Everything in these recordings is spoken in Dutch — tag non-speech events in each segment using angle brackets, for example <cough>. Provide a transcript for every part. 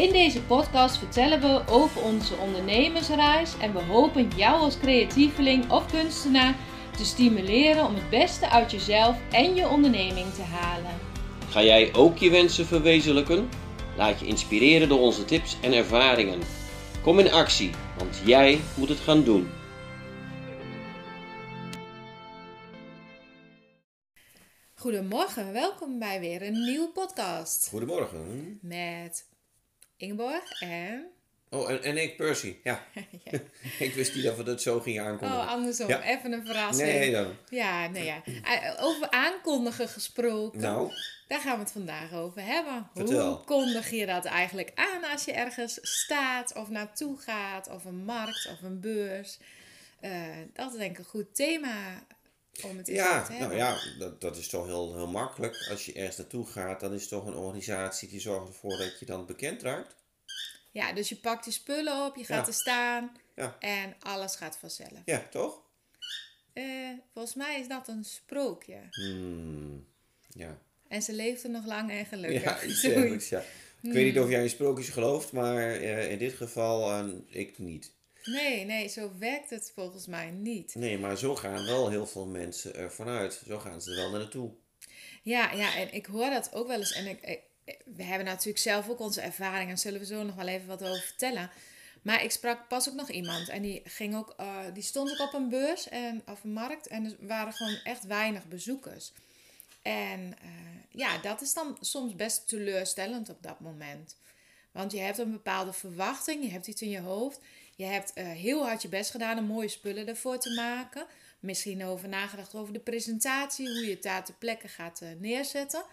In deze podcast vertellen we over onze ondernemersreis en we hopen jou als creatieveling of kunstenaar te stimuleren om het beste uit jezelf en je onderneming te halen. Ga jij ook je wensen verwezenlijken? Laat je inspireren door onze tips en ervaringen. Kom in actie, want jij moet het gaan doen. Goedemorgen, welkom bij weer een nieuwe podcast Goedemorgen. met Ingeborg en... Oh, en, en ik, Percy. Ja, <laughs> <laughs> ik wist niet dat we dat zo gingen aankondigen. Oh, andersom, Ja. even een verrassing. nee, dan. Ja, nee, ja. Eh, Over aankondigen gesproken. Nou, Daar gaan we het vandaag over hebben. Vertel. Hoe kondig je dat eigenlijk aan als je ergens staat of naartoe gaat, of een markt of een beurs? Eh, dat is denk ik een goed thema om het ja, te nou ja, dat, dat is toch heel, heel makkelijk. Als je ergens naartoe gaat, dan is het toch een organisatie die zorgt ervoor dat je dan bekend raakt. Ja, dus je pakt die spullen op, je gaat Ja. er staan Ja. en alles gaat vanzelf. Ja, toch? Eh, volgens mij is dat een sprookje. Hmm, ja. En ze leeft er nog lang en gelukkig. Ja, <laughs> iets ja. Ik weet niet of jij in sprookjes gelooft, maar eh, in dit geval eh, ik niet. Nee, nee, zo werkt het volgens mij niet. Nee, maar zo gaan wel heel veel mensen ervan uit. Zo gaan ze er wel naartoe. Ja, ja, en ik hoor dat ook wel eens. En ik, ik- we hebben natuurlijk zelf ook onze ervaringen. Daar zullen we zo nog wel even wat over vertellen. Maar ik sprak pas ook nog iemand. En die, ging ook, eh, die stond ook op een beurs en, of een markt. En er waren gewoon echt weinig bezoekers. En eh, ja, dat is dan soms best teleurstellend op dat moment. Want je hebt een bepaalde verwachting, je hebt iets in je hoofd. Je hebt eh, heel hard je best gedaan om mooie spullen ervoor te maken. Misschien over nagedacht over de presentatie, hoe je het daar ter plekke gaat eh, neerzetten.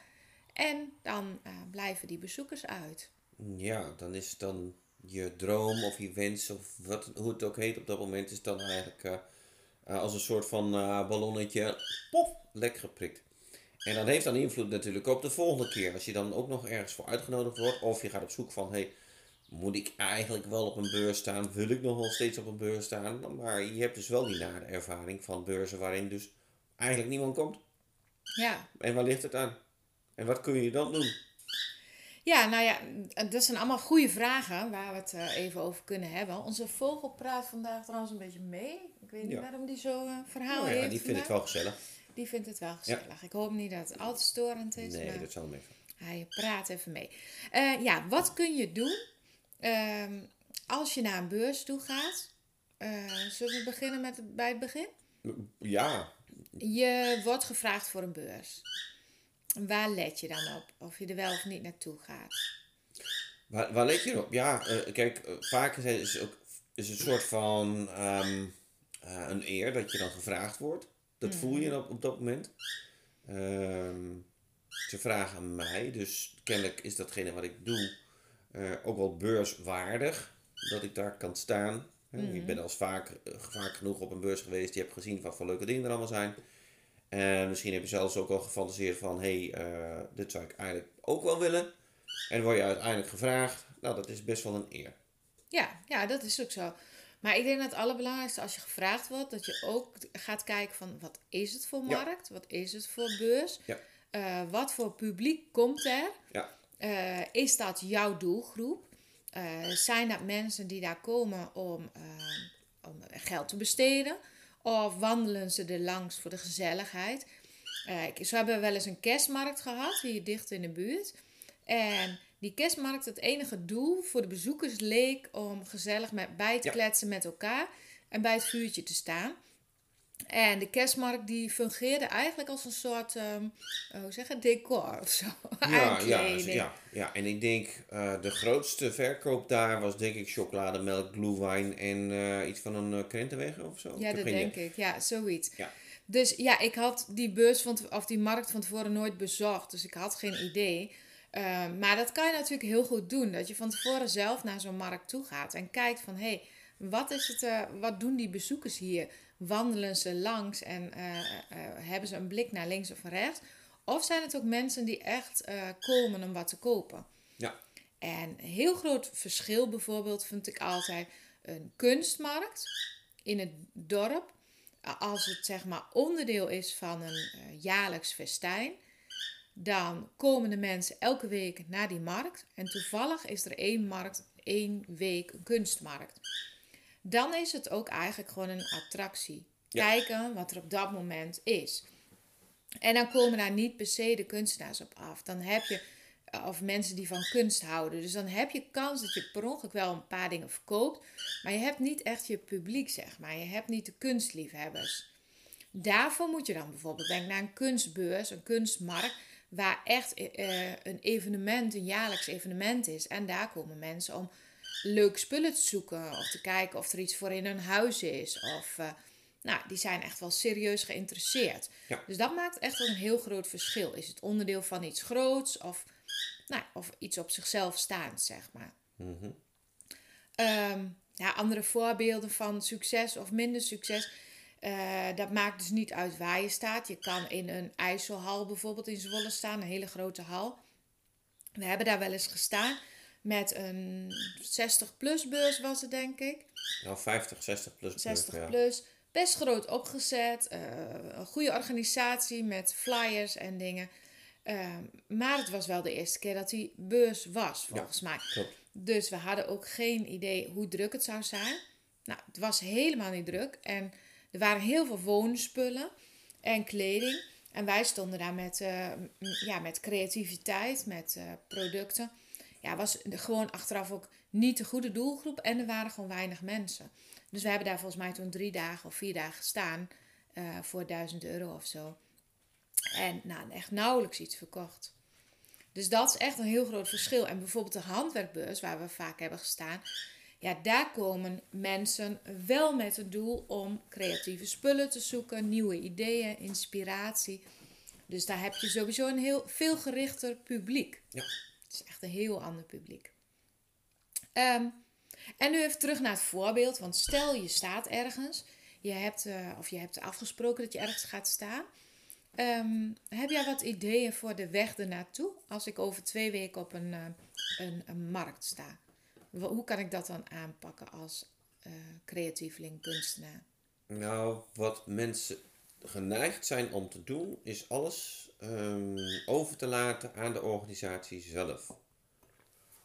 En dan eh, blijven die bezoekers uit. Ja, dan is dan je droom of je wens of wat, hoe het ook heet op dat moment, is dan eigenlijk als een soort van ballonnetje, pof, lek geprikt. En dat heeft dan invloed natuurlijk op de volgende keer. Als je dan ook nog ergens voor uitgenodigd wordt, of je gaat op zoek van, hey, moet ik eigenlijk wel op een beurs staan? Wil ik nog wel steeds op een beurs staan? Maar je hebt dus wel die nare ervaring van beurzen waarin dus eigenlijk niemand komt. Ja, En waar ligt het aan? En wat kun je dan doen? ja nou ja, dat zijn allemaal goede vragen waar we het eh, even over kunnen hebben. Onze vogel praat vandaag trouwens een beetje mee. Ik weet niet Ja. waarom die zo eh, verhaal Nou ja, heeft die vindt het wel gezellig. Die vindt het wel gezellig. Ik hoop niet dat het al te storend is. Nee, dat zal hem even. Hij praat even mee. Eh, ja, wat kun je doen ehm, als je naar een beurs toe gaat? Eh, zullen we beginnen met het- bij het begin? Ja, Je wordt gevraagd voor een beurs. Waar let je dan op? Of je er wel of niet naartoe gaat? Waar, waar let je op? Ja, eh, kijk, eh, vaak is het ook is het een soort van ehm, eh, een eer dat je dan gevraagd wordt. Dat voel je op, op dat moment. Ehm, ze vragen aan mij, dus kennelijk is datgene wat ik doe eh, ook wel beurswaardig. Dat ik daar kan staan. Eh, Ik ben al vaak, eh, vaak genoeg op een beurs geweest. Je hebt gezien wat voor leuke dingen er allemaal zijn. En misschien heb je zelfs ook al gefantaseerd van... hé, hey, eh, dit zou ik eigenlijk ook wel willen. En word je uiteindelijk gevraagd. Nou, dat is best wel een eer. Ja, ja, dat is ook zo. Maar ik denk dat het allerbelangrijkste als je gevraagd wordt, dat je ook gaat kijken van wat is het voor Ja. markt? Wat is het voor beurs? Ja. Wat voor publiek komt er? Ja, Eh, is dat jouw doelgroep? Eh, zijn dat mensen die daar komen om, eh, om geld te besteden? Of wandelen ze er langs voor de gezelligheid? Ik- zo hebben we wel eens een kerstmarkt gehad, hier dicht in de buurt. En die kerstmarkt, het enige doel voor de bezoekers leek om gezellig met, bij te Ja. kletsen met elkaar en bij het vuurtje te staan. En de kerstmarkt die fungeerde eigenlijk als een soort, ehm, hoe zeg je, decor of zo. <laughs> ja, ja, ja, ja. En ik denk, eh, de grootste verkoop daar was denk ik chocolademelk, glühwein en eh, iets van een uh, krentenweg of zo. Ja, dat denk ik. Ja, zoiets. Ja. Dus ja, ik had die beurs van, of die markt van tevoren nooit bezocht. Dus ik had geen idee. Eh, maar dat kan je natuurlijk heel goed doen. Dat je van tevoren zelf naar zo'n markt toe gaat. En kijkt van, hé, hey, Wat, is het, eh, wat doen die bezoekers hier? Wandelen ze langs en eh, eh, hebben ze een blik naar links of rechts? Of zijn het ook mensen die echt eh, komen om wat te kopen? Ja. En een heel groot verschil bijvoorbeeld vind ik altijd een kunstmarkt in het dorp. Als het zeg maar onderdeel is van een eh, jaarlijks festijn, dan komen de mensen elke week naar die markt. En toevallig is er één markt, één week een kunstmarkt. Dan is het ook eigenlijk gewoon een attractie. Ja. Kijken wat er op dat moment is. En dan komen daar niet per se de kunstenaars op af. Dan heb je, eh, of mensen die van kunst houden. Dus dan heb je kans dat je per ongeluk wel een paar dingen verkoopt. Maar je hebt niet echt je publiek, zeg maar. Je hebt niet de kunstliefhebbers. Daarvoor moet je dan bijvoorbeeld denken naar een kunstbeurs, een kunstmarkt. Waar echt eh, een evenement, een jaarlijks evenement is. En daar komen mensen om leuke spullen te zoeken. Of te kijken of er iets voor in hun huis is. Of, eh, nou, die zijn echt wel serieus geïnteresseerd. Ja. Dus dat maakt echt wel een heel groot verschil. Is het onderdeel van iets groots of, nou, of iets op zichzelf staand, zeg maar. Mhm. Ehm, ja, andere voorbeelden van succes of minder succes. eh, dat maakt dus niet uit waar je staat. Je kan in een IJsselhal bijvoorbeeld in Zwolle staan, een hele grote hal. We hebben daar wel eens gestaan met een 60-plus beurs was het denk ik. Nou, 50, 60 plus. 60 ja. plus. Best groot opgezet. eh, een goede organisatie met flyers en dingen. Ehm, maar het was wel de eerste keer dat die beurs was, volgens mij. Klopt. Dus we hadden ook geen idee hoe druk het zou zijn. Nou, het was helemaal niet druk. En er waren heel veel woonspullen en kleding. En wij stonden daar met, eh, ja, met creativiteit, met eh, producten. Ja, was gewoon achteraf ook niet de goede doelgroep. En er waren gewoon weinig mensen. Dus we hebben daar volgens mij toen drie dagen of vier dagen gestaan. eh, voor 1000 euro of zo. En nou, echt nauwelijks iets verkocht. Dus dat is echt een heel groot verschil. En bijvoorbeeld de handwerkbeurs, waar we vaak hebben gestaan. Ja, daar komen mensen wel met het doel om creatieve spullen te zoeken, nieuwe ideeën, inspiratie. Dus daar heb je sowieso een heel veel gerichter publiek. Ja. Is echt een heel ander publiek. Ehm, en nu even terug naar het voorbeeld. Want stel je staat ergens. Je hebt, eh, of je hebt afgesproken dat je ergens gaat staan. Ehm, heb jij wat ideeën voor de weg ernaartoe? Als ik over twee weken op een, eh, een, markt sta. Hoe kan ik dat dan aanpakken als eh creatieveling, kunstenaar? Nou, wat mensen geneigd zijn om te doen, is alles ehm, over te laten aan de organisatie zelf.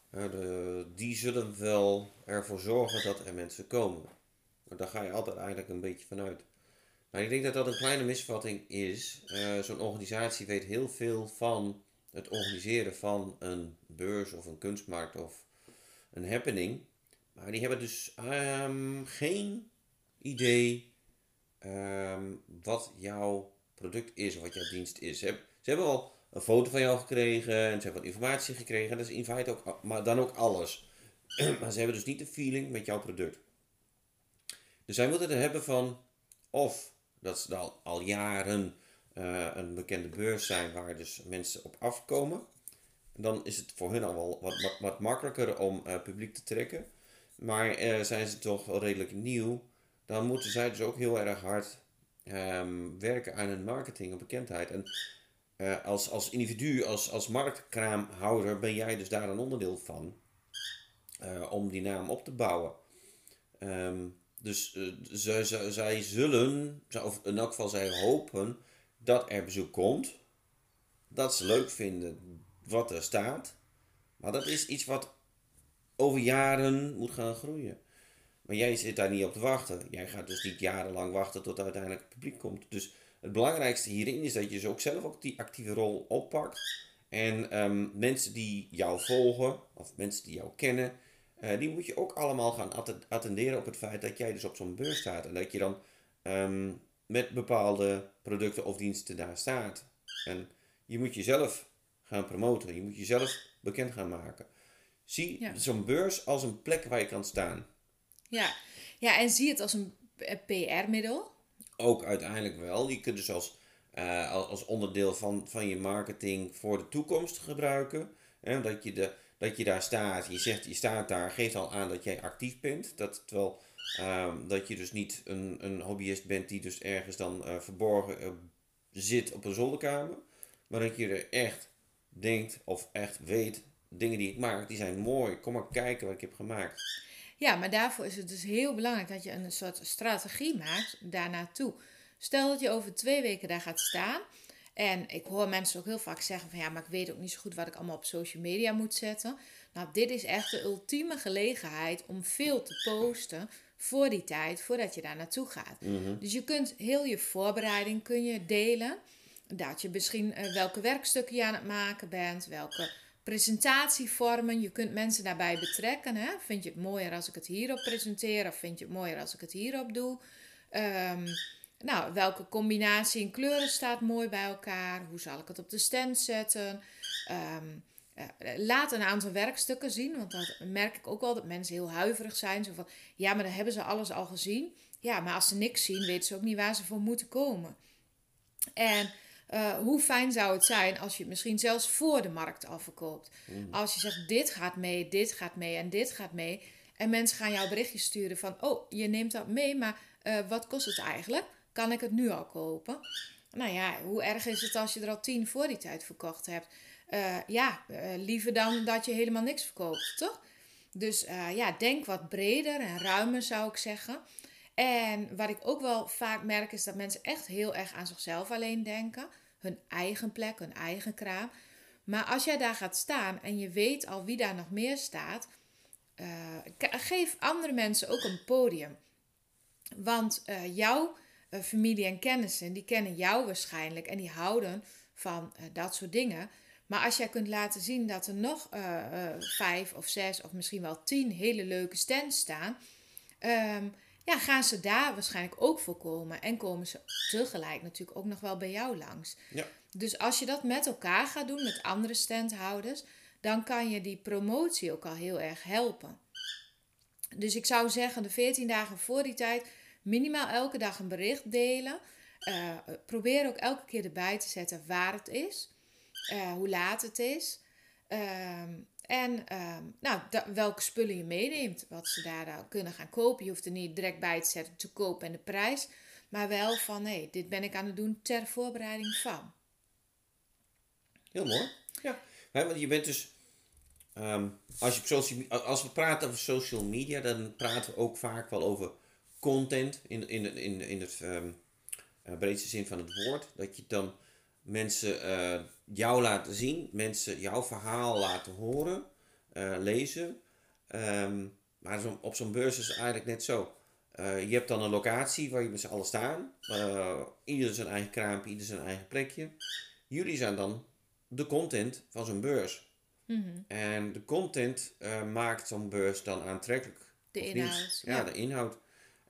Eh, de, die zullen wel ervoor zorgen dat er mensen komen. Maar daar ga je altijd eigenlijk een beetje vanuit. Maar ik denk dat dat een kleine misvatting is. Eh, Zo'n organisatie weet heel veel van het organiseren van een beurs of een kunstmarkt of een happening. Maar die hebben dus ehm, geen idee ehm, wat jouw product is of wat jouw dienst is. Ze hebben, ze hebben al een foto van jou gekregen en ze hebben wat informatie gekregen. Dat is in feite ook, maar dan ook alles. <clears throat> maar ze hebben dus niet de feeling met jouw product. Dus zij moeten het hebben van of dat ze al, al jaren eh, een bekende beurs zijn waar dus mensen op afkomen. Dan is het voor hun al wel wat, wat, wat makkelijker om eh, publiek te trekken. Maar eh, zijn ze toch wel redelijk nieuw, dan moeten zij dus ook heel erg hard ehm, werken aan hun marketing en bekendheid. En eh, als, als individu, als, als marktkraamhouder, ben jij dus daar een onderdeel van eh, om die naam op te bouwen. Ehm, dus eh, zij, zij, zij zullen, of in elk geval zij hopen, dat er bezoek komt. Dat ze leuk vinden wat er staat. Maar dat is iets wat over jaren moet gaan groeien. Maar jij zit daar niet op te wachten. Jij gaat dus niet jarenlang wachten tot uiteindelijk het publiek komt. Dus het belangrijkste hierin is dat je dus ook zelf ook die actieve rol oppakt. En ehm, mensen die jou volgen, of mensen die jou kennen, eh, die moet je ook allemaal gaan atte- attenderen op het feit dat jij dus op zo'n beurs staat. En dat je dan ehm, met bepaalde producten of diensten daar staat. En je moet jezelf gaan promoten. Je moet jezelf bekend gaan maken. Zie Ja. zo'n beurs als een plek waar je kan staan. Ja. ja, en zie het als een PR-middel. Ook uiteindelijk wel. Je kunt dus als, eh, als onderdeel van, van je marketing voor de toekomst gebruiken. Hè, dat, je de, dat je daar staat, je zegt je staat daar, geeft al aan dat jij actief bent. Dat, terwijl ehm, dat je dus niet een, een hobbyist bent die dus ergens dan eh, verborgen eh, zit op een zolderkamer. Maar dat je er echt denkt of echt weet, dingen die ik maak, die zijn mooi. Kom maar kijken wat ik heb gemaakt. Ja, maar daarvoor is het dus heel belangrijk dat je een soort strategie maakt daarnaartoe. Stel dat je over twee weken daar gaat staan. En ik hoor mensen ook heel vaak zeggen van ja, maar ik weet ook niet zo goed wat ik allemaal op social media moet zetten. Nou, dit is echt de ultieme gelegenheid om veel te posten voor die tijd, voordat je daar naartoe gaat. Dus je kunt heel je voorbereiding kun je delen. Dat je misschien uh, welke werkstukken je aan het maken bent, welke presentatievormen. Je kunt mensen daarbij betrekken. Hè? Vind je het mooier als ik het hierop presenteer of vind je het mooier als ik het hierop doe? Um, nou, welke combinatie in kleuren staat mooi bij elkaar? Hoe zal ik het op de stand zetten? Um, laat een aantal werkstukken zien, want dat merk ik ook wel dat mensen heel huiverig zijn. Zo van, ja, maar dan hebben ze alles al gezien. Ja, maar als ze niks zien, weten ze ook niet waar ze voor moeten komen. En uh, hoe fijn zou het zijn als je het misschien zelfs voor de markt al verkoopt. Mm. Als je zegt, dit gaat mee, dit gaat mee en dit gaat mee. En mensen gaan jou berichtjes sturen van, oh, je neemt dat mee, maar uh, wat kost het eigenlijk? Kan ik het nu al kopen? Nou ja, hoe erg is het als je er al tien voor die tijd verkocht hebt? Uh, ja, liever dan dat je helemaal niks verkoopt, toch? Dus ja, denk wat breder en ruimer zou ik zeggen. En wat ik ook wel vaak merk is dat mensen echt heel erg aan zichzelf alleen denken hun eigen plek, hun eigen kraam. Maar als jij daar gaat staan en je weet al wie daar nog meer staat, uh, geef andere mensen ook een podium. Want uh, jouw uh, familie en kennissen, die kennen jou waarschijnlijk en die houden van dat soort dingen. Maar als jij kunt laten zien dat er nog vijf of zes of misschien wel tien hele leuke stands staan, um, ja, gaan ze daar waarschijnlijk ook voor komen. En komen ze tegelijk natuurlijk ook nog wel bij jou langs. Ja. Dus als je dat met elkaar gaat doen, met andere standhouders, dan kan je die promotie ook al heel erg helpen. Dus ik zou zeggen, de 14 dagen voor die tijd, minimaal elke dag een bericht delen. Uh, probeer ook elke keer erbij te zetten waar het is, uh, hoe laat het is. Uh, en ehm, nou, welke spullen je meeneemt, wat ze daar kunnen gaan kopen. Je hoeft er niet direct bij te zetten te kopen en de prijs. Maar wel van, hé, dit ben ik aan het doen ter voorbereiding van. Heel mooi. Ja. want je bent dus, ehm, als, je op social, als we praten over social media, dan praten we ook vaak wel over content in, in, in, in het um, breedste zin van het woord. Dat je dan mensen uh, jou laten zien, mensen jouw verhaal laten horen, uh, lezen. Um, maar op zo'n beurs is het eigenlijk net zo. Uh, je hebt dan een locatie waar je met z'n allen staan. ieder zijn eigen kraampje, ieder zijn eigen plekje. Jullie zijn dan de content van zo'n beurs. Mm -hmm. En de content maakt zo'n beurs dan aantrekkelijk. De inhoud. Ja, ja, de inhoud.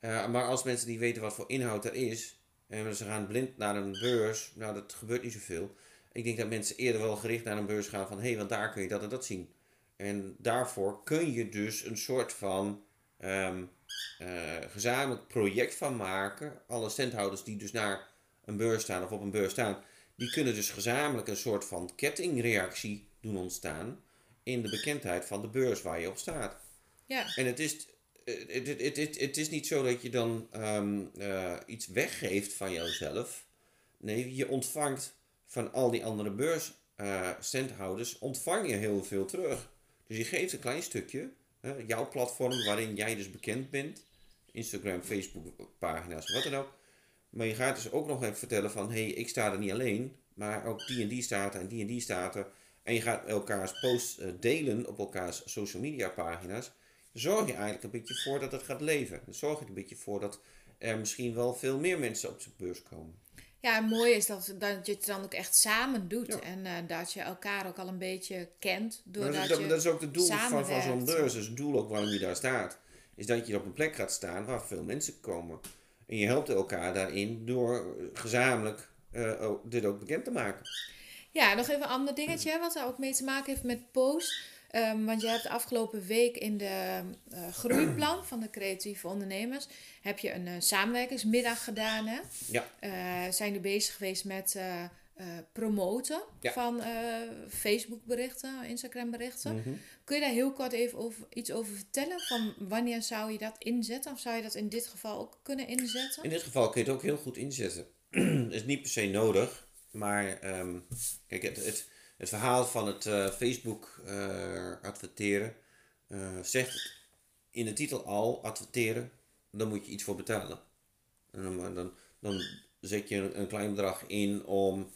maar als mensen niet weten wat voor inhoud er is, en ze gaan blind naar een beurs. Nou, dat gebeurt niet zoveel. Ik denk dat mensen eerder wel gericht naar een beurs gaan van... hé, hey, want daar kun je dat en dat zien. En daarvoor kun je dus een soort van um, uh, gezamenlijk project van maken. Alle standhouders die dus naar een beurs staan of op een beurs staan... die kunnen dus gezamenlijk een soort van kettingreactie doen ontstaan... in de bekendheid van de beurs waar je op staat. Ja. En het is het, het, is niet zo dat je dan ehm, eh, iets weggeeft van jouzelf. Nee, je ontvangt van al die andere beursstandhouders, uh, ontvang je heel veel terug. Dus je geeft een klein stukje, jouw platform waarin jij dus bekend bent. Instagram, Facebook pagina's, wat dan ook. Maar je gaat dus ook nog even vertellen van, hé, hey, ik sta er niet alleen, maar ook die en die staat en die en die staat er. En je gaat elkaars posts eh, delen op elkaars social media pagina's zorg je eigenlijk een beetje voor dat het gaat leven. Dan zorg je er een beetje voor dat er misschien wel veel meer mensen op de beurs komen. Ja, het mooie is dat, dat je het dan ook echt samen doet. En uh, dat je elkaar ook al een beetje kent. Doordat dat, is, dat, is ook het doel van, van zo'n beurs. Dus het doel ook waarom je daar staat. Is dat je op een plek gaat staan waar veel mensen komen. En je helpt elkaar daarin door gezamenlijk uh, dit ook bekend te maken. Ja, nog even een ander dingetje wat er ook mee te maken heeft met post. Um, want je hebt de afgelopen week in de uh, groeiplan van de creatieve ondernemers... heb je een uh, samenwerkingsmiddag gedaan. Hè? Ja. Uh, zijn nu bezig geweest met eh, promoten Ja. van eh, Facebook berichten, Instagram berichten. Mhm. Kun je daar heel kort even over, iets over vertellen? Van wanneer zou je dat inzetten? Of zou je dat in dit geval ook kunnen inzetten? In dit geval kun je het ook heel goed inzetten. <clears throat> Is niet per se nodig, maar ehm, kijk, het, het, het verhaal van het eh, Facebook eh, adverteren eh, zegt in de titel al adverteren, dan moet je iets voor betalen. En dan, dan, dan zet je een, klein bedrag in om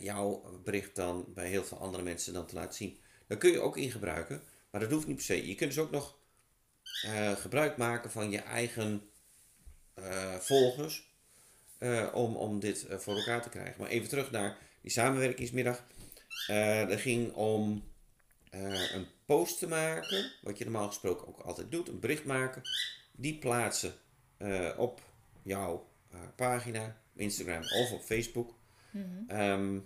jouw bericht dan bij heel veel andere mensen dan te laten zien. Dat kun je ook in gebruiken, maar dat hoeft niet per se. Je kunt dus ook nog gebruik maken van je eigen volgers om, om dit voor elkaar te krijgen. Maar even terug naar die samenwerkingsmiddag. Eh dat ging om eh, een post te maken, wat je normaal gesproken ook altijd doet, een bericht maken, die plaatsen eh, op jouw pagina, Instagram of op Facebook. Ehm,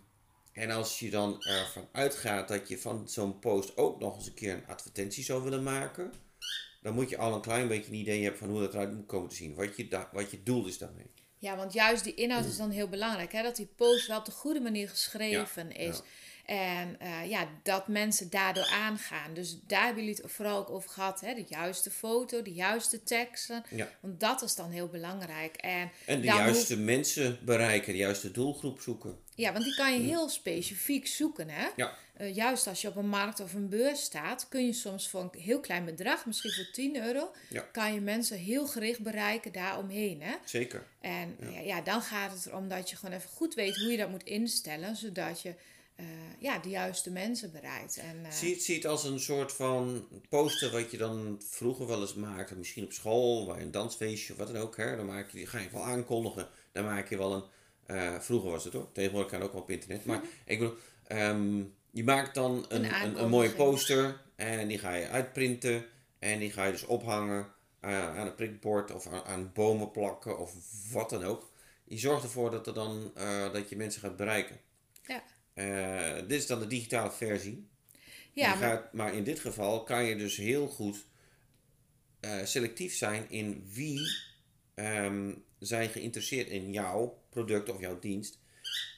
en als je dan ervan uitgaat dat je van zo'n post ook nog eens een keer een advertentie zou willen maken, dan moet je al een klein beetje een idee hebben van hoe dat eruit moet komen te zien. Wat je, wat je doel is daarmee. Ja, want juist die inhoud is dan heel belangrijk. Hè? Dat die post wel op de goede manier geschreven Ja, is. En eh, ja, dat mensen daardoor aangaan. Dus daar hebben jullie het vooral ook over gehad. Hè? De juiste foto, de juiste teksten. Ja. Want dat is dan heel belangrijk. En, En de juiste mensen bereiken, de juiste doelgroep zoeken. Ja, want die kan je heel specifiek zoeken. Hè? Ja. Eh, juist als je op een markt of een beurs staat, kun je soms voor een heel klein bedrag, misschien voor 10 euro, Ja. kan je mensen heel gericht bereiken daaromheen. Hè? Zeker. En ja. Ja, dan gaat het erom dat je gewoon even goed weet hoe je dat moet instellen, zodat je eh, ja, de juiste mensen bereikt. En, eh, Zie, het, zie het als een soort van poster wat je dan vroeger wel eens maakte. Misschien op school, bij een dansfeestje of wat dan ook. Hè. Dan maak je, die ga je wel aankondigen. Dan maak je wel een... eh, vroeger was het hoor. Tegenwoordig kan ook wel op internet. Maar ik bedoel... ehm, je maakt dan een, een, mooie poster. En die ga je uitprinten. En die ga je dus ophangen aan een prikbord. Of aan, aan bomen plakken. Of wat dan ook. Je zorgt ervoor dat, er dan, dat je mensen gaat bereiken. ja. Eh, dit is dan de digitale versie. Ja, maar- gaat, maar in dit geval kan je dus heel goed eh, selectief zijn in wie ehm, zijn geïnteresseerd in jouw product of jouw dienst.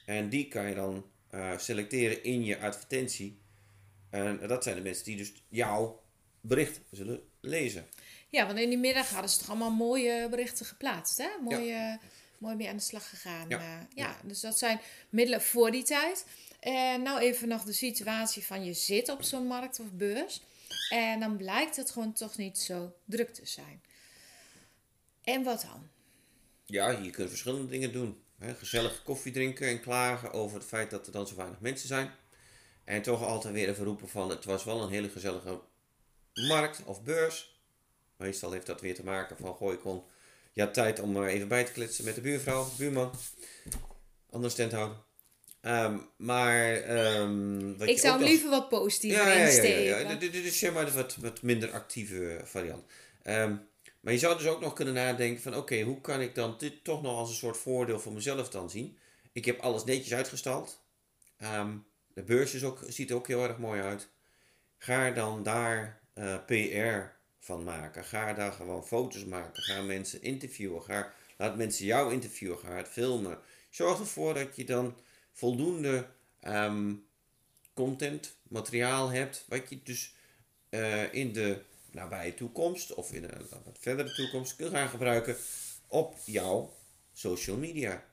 En die kan je dan eh, selecteren in je advertentie. En dat zijn de mensen die dus jouw bericht zullen lezen. Ja, want in die middag hadden ze toch allemaal mooie berichten geplaatst. Hè? Mooi, eh, mooi mee aan de slag gegaan. Ja. Ja. ja, dus dat zijn middelen voor die tijd. En nou even nog de situatie van je zit op zo'n markt of beurs. En dan blijkt het gewoon toch niet zo druk te zijn. En wat dan? Ja, je kunt verschillende dingen doen. Gezellig koffie drinken en klagen over het feit dat er dan zo weinig mensen zijn. En toch altijd weer even roepen van het was wel een hele gezellige markt of beurs. Meestal heeft dat weer te maken van goh, ik kon, je tijd om er even bij te kletsen met de buurvrouw, buurman. Andere standhouder. Ehm, maar ehm, Ik zou hem liever wat positiever ja, insteken. ja, ja. Dit, is zeg maar de wat, wat minder actieve variant. Ehm, maar je zou dus ook nog kunnen nadenken van... Oké, hoe kan ik dan dit toch nog als een soort voordeel voor mezelf dan zien? Ik heb alles netjes uitgestald. De beurs is ook, ziet er ook heel erg mooi uit. Ga er dan daar eh, PR van maken. Ga daar gewoon foto's maken. Ga mensen interviewen. Ga, laat mensen jou interviewen. Ga het filmen. Zorg ervoor dat je dan voldoende ehm, content, materiaal hebt, wat je dus eh, in de nabije toekomst of in een wat verdere toekomst kunt gaan gebruiken op jouw social media.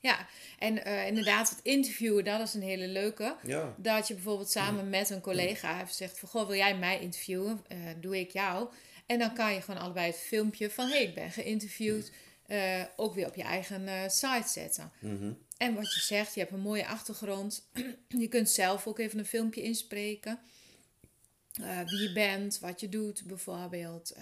Ja, en eh, inderdaad, het interviewen, dat is een hele leuke. Ja, Dat je bijvoorbeeld samen met een collega heeft gezegd van... Goh, wil jij mij interviewen? Eh, doe ik jou. En dan kan je gewoon allebei het filmpje van... Hé, hey, ik ben geïnterviewd. Eh, ook weer op je eigen eh, site zetten. mhm. En wat je zegt, je hebt een mooie achtergrond. <clears throat> je kunt zelf ook even een filmpje inspreken. Eh, wie je bent, wat je doet bijvoorbeeld.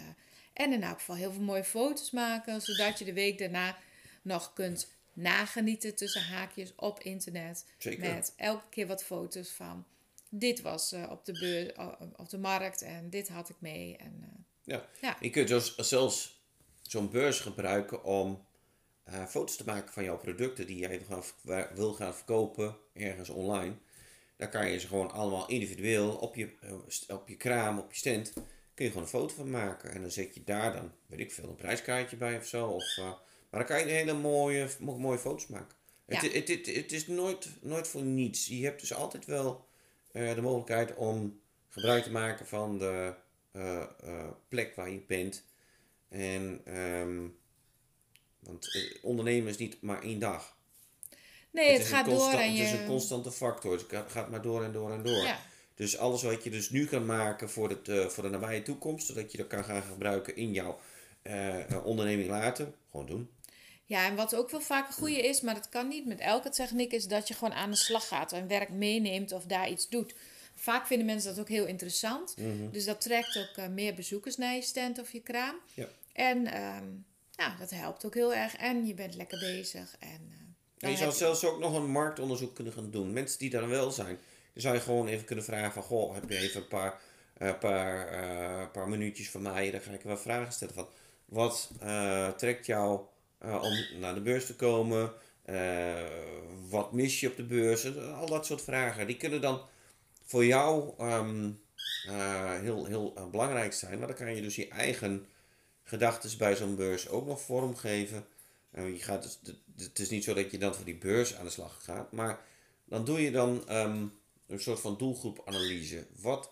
En in elk geval heel veel mooie foto's maken. Zodat je de week daarna nog kunt nagenieten tussen haakjes op internet. Zeker. Met elke keer wat foto's van. Dit was op, de beur, op de markt en dit had ik mee. En, ja. Ja. Je kunt dus zelfs zo'n beurs gebruiken om eh, foto's te maken van jouw producten die jij wil gaan, ver- wil gaan verkopen ergens online. Daar kan je ze gewoon allemaal individueel op je, eh, op je kraam, op je stand, kun je gewoon een foto van maken. En dan zet je daar dan, weet ik veel, een prijskaartje bij of zo. Of, eh, maar dan kan je hele mooie, mo- mooie foto's maken. Het, Ja. het, het, het is nooit, nooit voor niets. Je hebt dus altijd wel de mogelijkheid om gebruik te maken van de plek waar je bent. En, ehm, want eh, ondernemen is niet maar één dag. Nee, het, gaat door en je... Het is een constante factor. Het ga- gaat maar door en door en door. ja. Dus alles wat je dus nu kan maken voor, het, eh, voor de nabije toekomst, zodat je dat kan gaan gebruiken in jouw eh, onderneming later, gewoon doen. ja, en wat ook wel vaak een goede is, maar dat kan niet met elke techniek, is dat je gewoon aan de slag gaat en werk meeneemt of daar iets doet. Vaak vinden mensen dat ook heel interessant. Mhm. Dus dat trekt ook meer bezoekers naar je stand of je kraam. Ja. En ehm, ja, dat helpt ook heel erg. En je bent lekker bezig. En, eh, En je zou zelfs ook nog een marktonderzoek kunnen gaan doen. Mensen die daar wel zijn, dan zou je gewoon even kunnen vragen van... Goh, heb je even een paar, eh, paar, eh, paar minuutjes van mij? Dan ga ik wel vragen stellen van... Wat trekt jou om naar de beurs te komen? Wat mis je op de beurs? Al dat soort vragen. Die kunnen dan voor jou ehm, eh, heel, heel belangrijk zijn. Maar dan kan je dus je eigen gedachten bij zo'n beurs ook nog vormgeven. En je gaat dus, het- het is niet zo dat je dan voor die beurs aan de slag gaat, maar dan doe je dan ehm, een soort van doelgroepanalyse. Wat,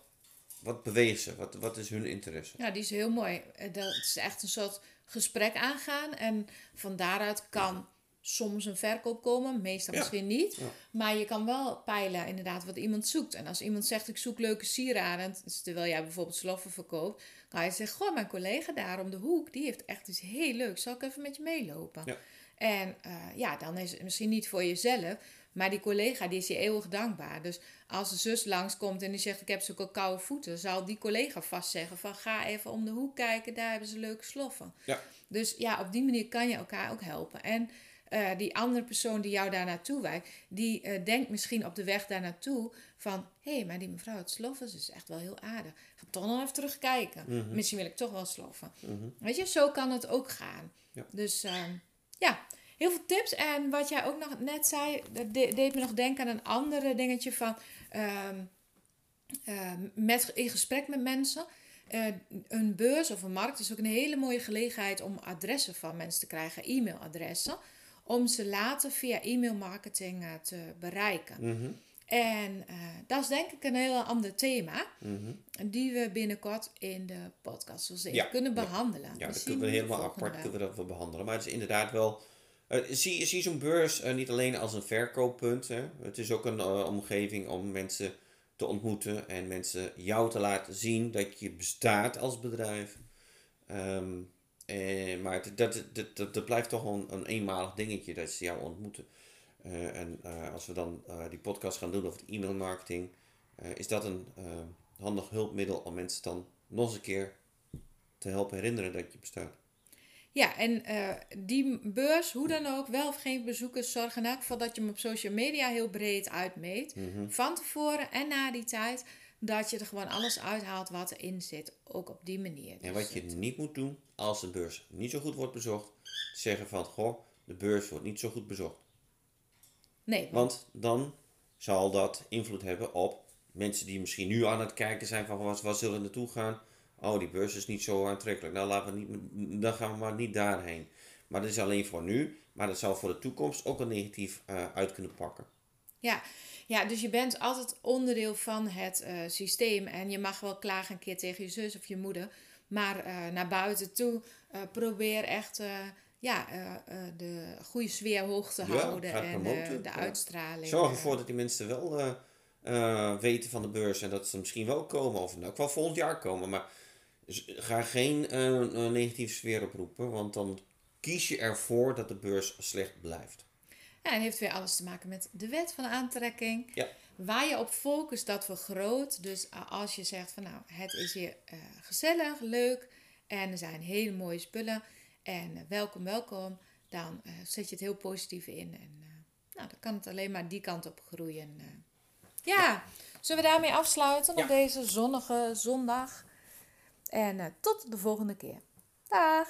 wat beweegt ze? Wat, wat is hun interesse? Ja, die is heel mooi. Eh, Dat is echt een soort gesprek aangaan. En van daaruit kan soms een verkoop komen, meestal Ja. misschien niet. Ja. Maar je kan wel peilen inderdaad wat iemand zoekt. En als iemand zegt ik zoek leuke sieraden, dus terwijl jij bijvoorbeeld sloffen verkoopt, kan je zeggen, goh, mijn collega daar om de hoek, die heeft echt iets heel leuks. Zal ik even met je meelopen? Ja. En eh, ja, dan is het misschien niet voor jezelf, maar die collega die is je eeuwig dankbaar. Dus als de zus langskomt en die zegt ik heb zulke koude voeten, zal die collega vast zeggen van ga even om de hoek kijken, daar hebben ze leuke sloffen. Ja. Dus ja, op die manier kan je elkaar ook helpen. En eh, die andere persoon die jou daar naartoe wijkt, die eh, denkt misschien op de weg daar naartoe van... hé, hey, maar die mevrouw uit Sloffen is echt wel heel aardig. Ik ga toch nog even terugkijken. Mhm. Misschien wil ik toch wel sloffen. Mhm. Weet je, zo kan het ook gaan. Ja. Dus ehm, ja, heel veel tips. En wat jij ook nog net zei, dat de- deed me nog denken aan een andere dingetje van... ehm, ehm, met, in gesprek met mensen. Eh, een beurs of een markt is ook een hele mooie gelegenheid om adressen van mensen te krijgen, e-mailadressen, om ze later via e-mailmarketing eh, te bereiken. Mhm. En eh, dat is denk ik een heel ander thema, Mhm. die we binnenkort in de podcast zullen Ja, kunnen behandelen. Ja, dat kunnen we helemaal apart kunnen we dat wel behandelen. Maar het is inderdaad wel. eh, zie, zie zo'n beurs niet alleen als een verkooppunt. Hè. Het is ook een omgeving om mensen te ontmoeten en mensen jou te laten zien dat je bestaat als bedrijf. Ehm, eh, maar het, dat, dat, dat, dat blijft toch een, een eenmalig dingetje dat ze jou ontmoeten. Eh, en eh, als we dan die podcast gaan doen over het e-mailmarketing, eh, is dat een handig hulpmiddel om mensen dan nog eens een keer te helpen herinneren dat je bestaat. Ja, en die beurs, hoe dan ook, wel of geen bezoekers, zorg in elk geval dat je hem op social media heel breed uitmeet. Mhm. Van tevoren en na die tijd, dat je er gewoon alles uithaalt wat erin zit. Ook op die manier. En Dus wat je het- niet moet doen als de beurs niet zo goed wordt bezocht, zeggen van goh, de beurs wordt niet zo goed bezocht. Nee, want Want dan zal dat invloed hebben op mensen die misschien nu aan het kijken zijn van waar, waar zullen we naartoe gaan. Oh, die beurs is niet zo aantrekkelijk. Nou, laten we niet, dan gaan we maar niet daarheen. Maar dat is alleen voor nu. Maar dat zal voor de toekomst ook een negatief eh, uit kunnen pakken. Ja, ja, dus je bent altijd onderdeel van het eh, systeem. En je mag wel klagen een keer tegen je zus of je moeder. Maar eh, naar buiten toe eh, probeer echt ja, de goede sfeer hoog te Ja, houden. en promoten, de ja. uitstraling. Zorg ervoor dat die mensen wel weten van de beurs en dat ze misschien wel komen. Of nou, ook wel volgend jaar komen. Maar ga geen een negatieve sfeer oproepen. Want dan kies je ervoor dat de beurs slecht blijft. Ja, en heeft weer alles te maken met de wet van aantrekking. Ja. Waar je op focust, dat vergroot. Dus a- als je zegt van nou, het is hier eh, gezellig, leuk en er zijn hele mooie spullen en eh, welkom, welkom, dan eh, zet je het heel positief in. En eh, nou, dan kan het alleen maar die kant op groeien. eh. Ja, zullen we daarmee afsluiten Ja. op deze zonnige zondag? En eh, tot de volgende keer. Dag!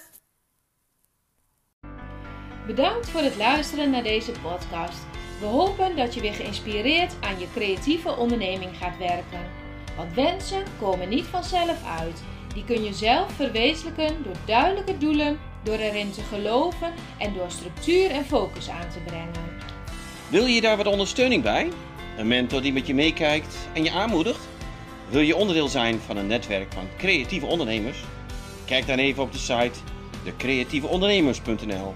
Bedankt voor het luisteren naar deze podcast. We hopen dat je weer geïnspireerd aan je creatieve onderneming gaat werken. Want wensen komen niet vanzelf uit. Die kun je zelf verwezenlijken door duidelijke doelen, door erin te geloven en door structuur en focus aan te brengen. Wil je daar wat ondersteuning bij? Een mentor die met je meekijkt en je aanmoedigt? Wil je onderdeel zijn van een netwerk van creatieve ondernemers? Kijk dan even op de site decreatieveondernemers.nl.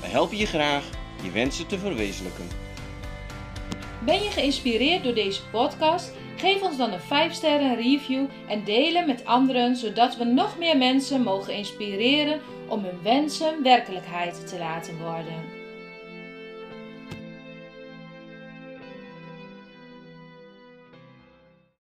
We helpen je graag je wensen te verwezenlijken. Ben je geïnspireerd door deze podcast? Geef ons dan een 5 sterren review en deel hem met anderen, zodat we nog meer mensen mogen inspireren om hun wensen werkelijkheid te laten worden.